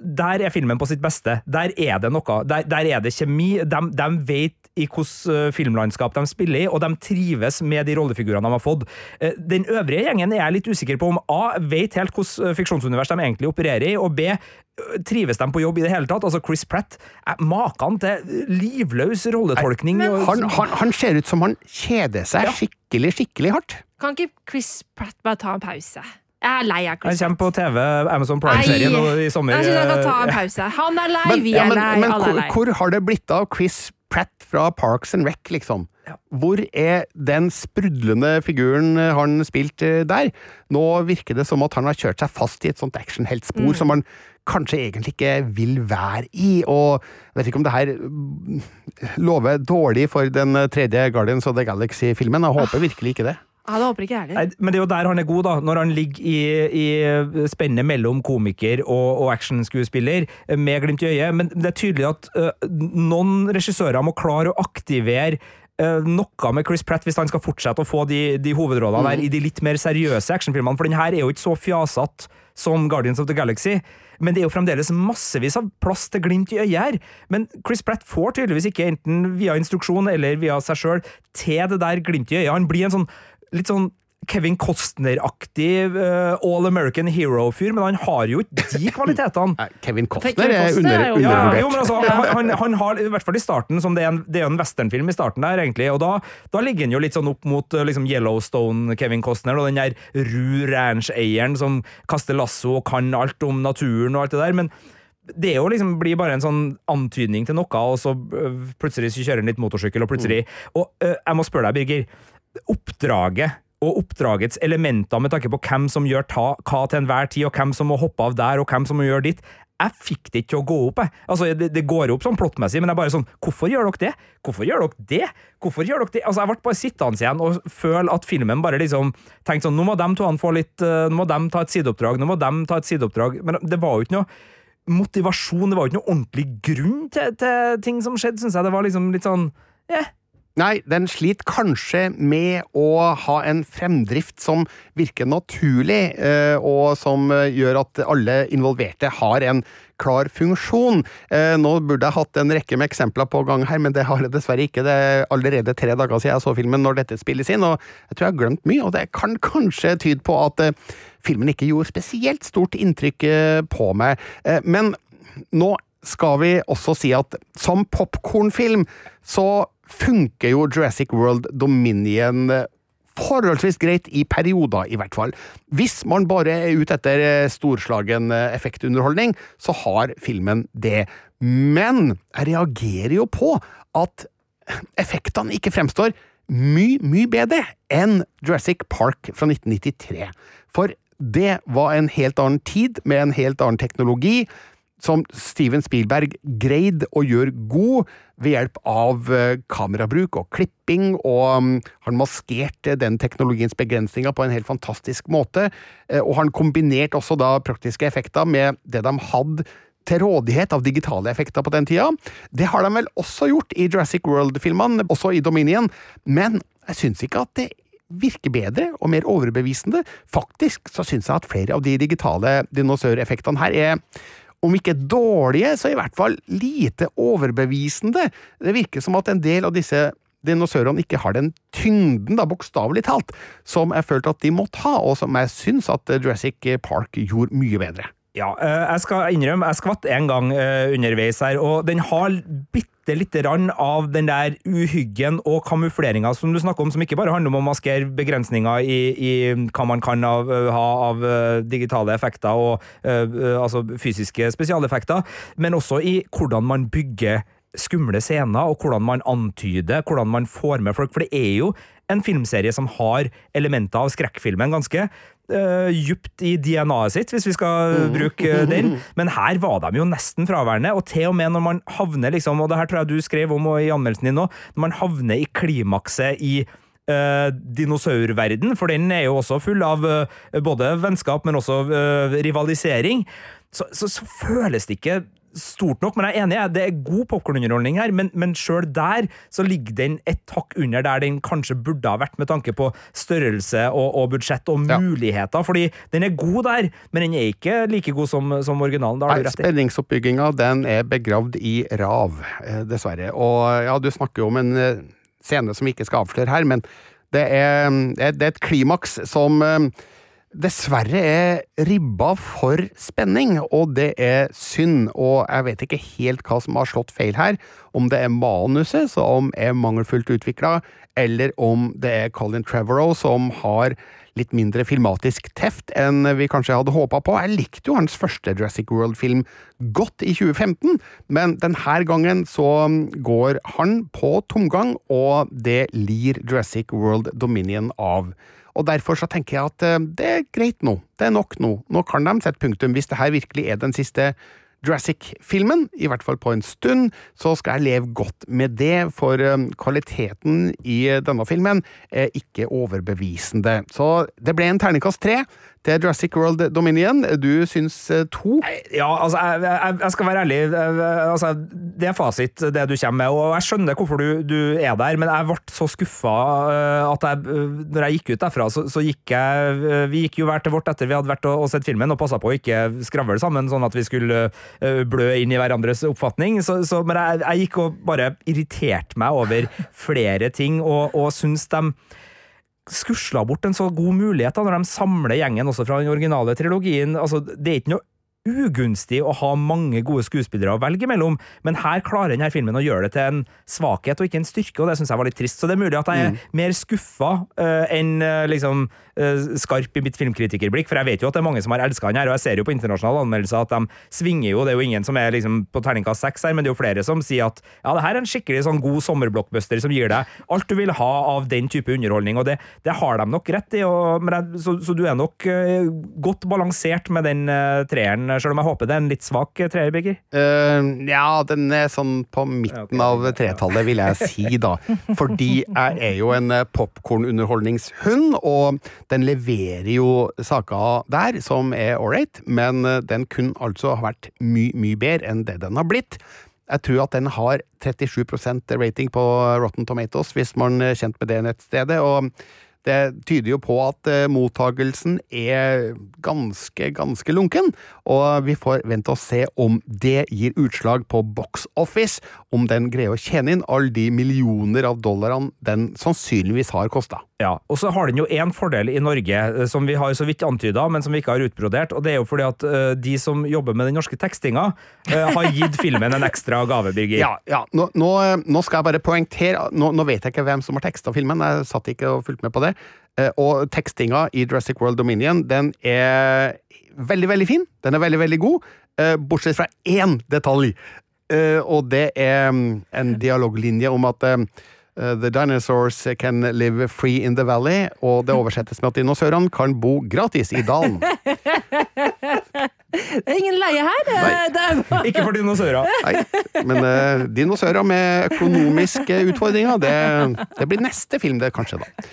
Speaker 4: der er filmen på sitt beste. Der er det noe. Der, der er det kjemi. De, de vet i hvilket filmlandskap de spiller i, og de trives med de rollefigurene de har fått. Eh, Den øvrige gjengen er jeg litt usikker på om A. vet helt hvilket fiksjonsunivers de egentlig opererer i, og B. eh, Trives de på jobb i det hele tatt? Altså Chris Pratt, eh, maken til livløs rolletolkning.
Speaker 2: Men-
Speaker 3: Han, han, han ser ut som han kjeder seg skikkelig, skikkelig hardt.
Speaker 2: Kan ikke Chris Pratt bare ta en pause? Jeg er lei av
Speaker 4: Han kommer på TV, Amazon Prime-serien nå i sommer.
Speaker 2: Jeg synes han kan ta en
Speaker 4: eh,
Speaker 2: pause. Han er lei,
Speaker 3: Men,
Speaker 2: vi
Speaker 3: ja,
Speaker 2: er
Speaker 3: men,
Speaker 2: lei,
Speaker 3: men
Speaker 2: alle er lei.
Speaker 3: hvor har det blitt av Chris Pratt fra Parks and Rec, liksom. Hvor er den sprudlende figuren han spilte der? Nå virker det som at han har kjørt seg fast i et sånt actionheltspor som han kanskje egentlig ikke vil være i, og jeg vet ikke om det her mm, lover dårlig for den tredje Guardians of the Galaxy-filmen. Jeg håper virkelig ikke det.
Speaker 2: Ja, det håper ikke jeg heller.
Speaker 4: men det er jo der han er god, da. Når han ligger i, i spennet mellom komiker og, og actionskuespiller, eh, med glimt i øyet. Men det er tydelig at uh, noen regissører må klare å aktivere eh, noe med Chris Pratt hvis han skal fortsette å få de, de hovedrollene der i de litt mer seriøse actionfilmene, for den her er jo ikke så fjasete som Guardians of the Galaxy. Men det er jo fremdeles massevis av plass til glimt i øyet her. Men Chris Pratt får tydeligvis ikke, enten via instruksjon eller via seg sjøl, til det der glimt i øyet. Han blir en sånn litt sånn Kevin Costner-aktig uh, All American Hero-fyr, men han har jo ikke de kvalitetene. [laughs]
Speaker 3: Kevin Costner
Speaker 2: Kevin
Speaker 3: er under,
Speaker 2: er jo-
Speaker 4: Ja, jo, altså, han, han, han har, i hvert fall i starten, som det er en, det er en westernfilm i starten der, egentlig, og da, da ligger han jo litt sånn opp mot eh, liksom Yellowstone-Kevin Costner, og den der Ru Ranch-eieren som kaster lasso og kan alt om naturen og alt det der, men det er jo liksom, blir bare en sånn antydning til noe, og så øh, plutselig så kjører han litt motorsykkel, og plutselig Og øh, jeg må spørre deg, Birger. Oppdraget og oppdragets elementer med tanke på hvem som gjør ta, hva til enhver tid, og hvem som må hoppe av der, og hvem som må gjøre ditt. Jeg fikk det ikke til å gå opp. Jeg. Altså, det, det går opp sånn plottmessig, men jeg bare sånn Hvorfor gjør dere det? Hvorfor gjør dere det? Hvorfor gjør dere det? Altså, Jeg ble bare sittende igjen og føle at filmen bare liksom tenkte sånn Nå må de to få litt øh, Nå må de ta et sideoppdrag, nå må de ta et sideoppdrag. Men det var jo ikke noe motivasjon, det var jo ikke noe ordentlig grunn til, til ting som skjedde, syns jeg. Det var liksom litt sånn eh.
Speaker 3: Nei, den sliter kanskje med å ha en fremdrift som virker naturlig, eh, og som gjør at alle involverte har en klar funksjon. Eh, Nå burde jeg hatt en rekke med eksempler på gang her, men det har jeg dessverre ikke. Det er allerede tre dager siden jeg så filmen når dette spilles inn, og jeg tror jeg har glemt mye, og det kan kanskje tyde på at eh, filmen ikke gjorde spesielt stort inntrykk på meg. Men nå skal vi også si at som popkornfilm så funker jo Jurassic World Dominion eh, forholdsvis greit i perioder, i hvert fall. Hvis man bare er ute etter eh, storslagen eh, effektunderholdning, så har filmen det. Men jeg reagerer jo på at effektene ikke fremstår mye, mye bedre enn Jurassic Park fra 1993. For det var en helt annen tid, med en helt annen teknologi, som Steven Spielberg greid å gjøre god ved hjelp av eh, kamerabruk og klipping, og mm, han maskerte den teknologiens begrensninger på en helt fantastisk måte. Eh, Og han kombinerte også da praktiske effekter med det de hadde til rådighet av digitale effekter på den tida. Det har de vel også gjort i Jurassic World-filmene, også i Dominion, men jeg syns ikke at det virker bedre og mer overbevisende. Faktisk så syns jeg at flere av de digitale dinosaureffektene her er om ikke dårlige, så i hvert fall lite overbevisende. Det virker som at en del av disse dinosaurene ikke har den tyngden, da, bokstavelig talt, som jeg følte at de måtte ha, og som jeg syns at Jurassic Park gjorde mye bedre.
Speaker 4: Ja, eh, jeg skal innrømme, jeg skvatt en gang eh, underveis her, og den har bitte lite grann av den der uhyggen og kamufleringa som du snakker om, som ikke bare handler om å maskere begrensninger i, i hva man kan av, eh, ha av digitale effekter og eh, altså fysiske spesialeffekter, men også i hvordan man bygger skumle scener, og hvordan man antyder, hvordan man får med folk, for det er jo en filmserie som har elementer av skrekkfilmen ganske uh, djupt i DNA-et sitt, hvis vi skal bruke eh, den. [laughs] Men her var de jo nesten fraværende, og til og med når man havner liksom, og det her tror jeg du skrev om i anmeldelsen din nå, når man havner i klimakset i uh, dinosaurverden, for den er jo også full av uh, både vennskap, men også uh, rivalisering, så, så, så føles det ikke stort nok, men jeg er enig, det er god popkornunderholdning her, men, men sjøl der så ligger den et hakk under der den kanskje burde ha vært med tanke på størrelse og, og budsjett og
Speaker 3: Ja.
Speaker 4: muligheter, fordi den er god der, men den er ikke like god som, som originalen. Da har
Speaker 3: Nei,
Speaker 4: du rett i.
Speaker 3: Spenningsoppbygginga den er begravd i rav, eh, dessverre. Og ja, du snakker jo om en eh, scene som vi ikke skal avsløre her, men det er, det er- det er et klimaks som eh, dessverre er ribba for spenning, og det er synd. Og jeg vet ikke helt hva som har slått feil her, om det er manuset som er mangelfullt utvikla, eller om det er Colin Trevorrow som har litt mindre filmatisk teft enn vi kanskje hadde håpa på. Jeg likte jo hans første Jurassic World-film godt i 2015, men denne gangen så går han på tomgang, og det lir Jurassic World Dominion av. Og Derfor så tenker jeg at eh, det er greit nå. Det er nok nå. Nå kan de sette punktum, hvis det her virkelig er den siste Jurassic-filmen, i hvert fall på en stund, så skal jeg leve godt med det, for um, kvaliteten i denne filmen er ikke overbevisende. Så det ble en terningkast tre til Jurassic World Dominion. Du syns eh, to?
Speaker 4: Ja, altså, jeg, jeg, jeg skal være ærlig. Altså, det er fasit, det du kommer med, og jeg skjønner hvorfor du, du er der, men jeg ble så skuffa eh, at jeg, eh, når jeg gikk ut derfra, så, så gikk jeg Vi gikk jo hver til vårt etter vi hadde vært og, og sett filmen, og passa på å ikke skravle sammen, sånn at vi skulle blø inn i hverandres oppfatning. Så, så, men jeg, gikk og bare irriterte meg over flere ting, og, og syns de skusla bort en så god mulighet da, når de samler gjengen også fra den originale trilogien. Altså, det er ikke noe ugunstig å ha mange gode skuespillere å velge mellom, men her klarer denne filmen å gjøre det til en svakhet og ikke en styrke, og det syns jeg var litt trist. Så det er mulig at jeg er mm. mer skuffa uh, enn uh, liksom uh, skarp i mitt filmkritikerblikk, for jeg vet jo at det er mange som har elska den her, og jeg ser jo på internasjonale anmeldelser at de svinger jo, det er jo ingen som er liksom på terningkast seks her, men det er jo flere som sier at ja, det her er en skikkelig sånn god sommerblockbuster som gir deg alt du vil ha av den type underholdning, og det, det har de nok rett i, og, jeg, så, så, du er nok godt balansert med den treeren sjøl om jeg håper det er en litt svak treer, Birger?
Speaker 3: Uh, ja, den er sånn på midten av tretallet, vil jeg si, da. Fordi jeg er jo en eh, popkornunderholdningshund, og den leverer jo saker der som er ålreit, men eh, den kunne altså ha vært mye, mye bedre enn det den har blitt. Jeg tror at den har 37% rating på Rotten Tomatoes, hvis man er kjent med det nettstedet. og det tyder jo på at eh, mottagelsen er ganske, ganske lunken, og vi får vente og se om det gir utslag på box office, om den greier å tjene inn alle de millioner av dollarene den sannsynligvis har kosta.
Speaker 4: Ja, og så har den jo én fordel i Norge, eh, som vi har så vidt antyda, men som vi ikke har utbrodert, og det er jo fordi at uh, de som jobber med den norske tekstinga, uh, har gitt [laughs] filmen en ekstra gave, Birgit.
Speaker 3: Ja, ja. Nå, nå, nå, skal jeg bare poengtere, nå, nå, vet jeg ikke hvem som har teksta filmen, jeg satt ikke og fulgte med på det. Uh, og tekstinga i Jurassic World Dominion, den er veldig, veldig fin. Den er veldig, veldig god, bortsett fra én detalj. og det er um, en dialoglinje om at the dinosaurs can live free in the valley, og det [laughs] oversettes med at dinosaurene kan bo gratis i dalen. [laughs]
Speaker 2: Det er ingen leie her.
Speaker 4: Bare... Ikke for dinosaurer.
Speaker 3: Nei, men uh, dinosaurer med økonomiske utfordringer, det, det, blir neste film, det kanskje, da.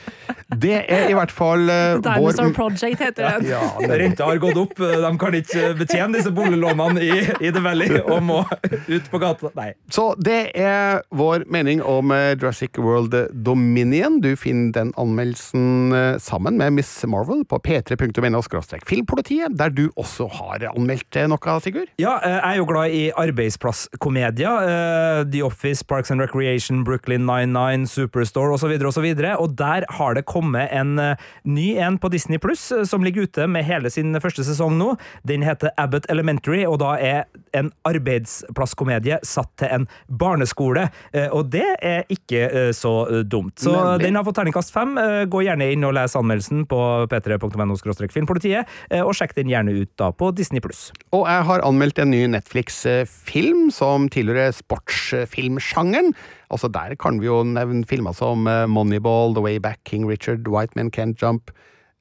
Speaker 3: Det er i hvert fall uh, [laughs]
Speaker 2: Dinosaur vår... Project heter den.
Speaker 4: Ja, ja, Renta har gått opp, de kan ikke betjene disse boliglånene i, i The Valley og må ut på gata. Nei.
Speaker 3: Så det er vår mening om uh, Jurassic World Dominion. Du finner den anmeldelsen sammen med Miss Marvel på p3.no filmpolitiet, der du også har anmeldt noe, Sigurd?
Speaker 4: Ja, eh, jeg er jo glad i arbeidsplasskomedier. Eh, The Office, Parks and Recreation, Brooklyn 99, Superstore osv. Og, så videre, og der har det kommet en eh, ny en på Disney Pluss, som ligger ute med hele sin første sesong nå. Den heter Abbott Elementary, og da er en arbeidsplasskomedie satt til en barneskole. Og det er ikke så dumt. Så Nemlig. den har fått terningkast fem. Gå gjerne inn og les anmeldelsen på p3.no filmpolitiet, og sjekk den gjerne ut da på Disney pluss.
Speaker 3: Og jeg har anmeldt en ny Netflix-film som tilhører sportsfilmsjangeren. Altså Der kan vi jo nevne filmer som eh, Moneyball, The Way Back, King Richard, White Men Can't Jump.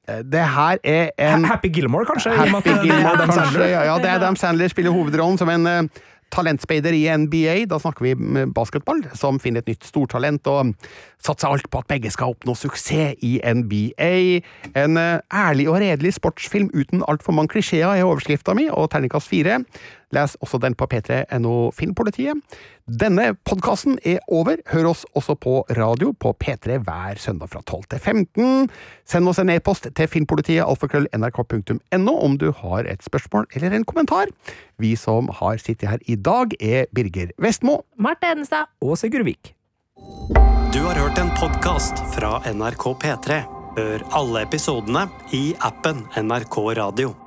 Speaker 3: Eh, det her er en
Speaker 4: Happy Gilmore, kanskje?
Speaker 3: Happy Gilmore, kanskje, ja, ja, det er Dam Sandler spiller hovedrollen som en talentspeider i NBA. Da snakker vi med basketball, som finner et nytt stortalent og satser alt på at begge skal oppnå suksess i NBA. En ærlig og redelig sportsfilm uten altfor mange klisjeer er overskrifta mi, og terningkast fire. Les også den på p3.no Filmpolitiet. Denne podkasten er over. Hør oss også på radio på P3 hver søndag fra 12 til 15. Send oss en e-post til filmpolitiet alfakrøll.nrk.no om du har et spørsmål eller en kommentar. Vi som har sittet her i dag, er Birger Vestmo.
Speaker 2: Marte Edenstad.
Speaker 4: Og Sigurd Vik.
Speaker 9: Du har hørt en podkast fra NRK P3. Hør alle episodene i appen NRK Radio.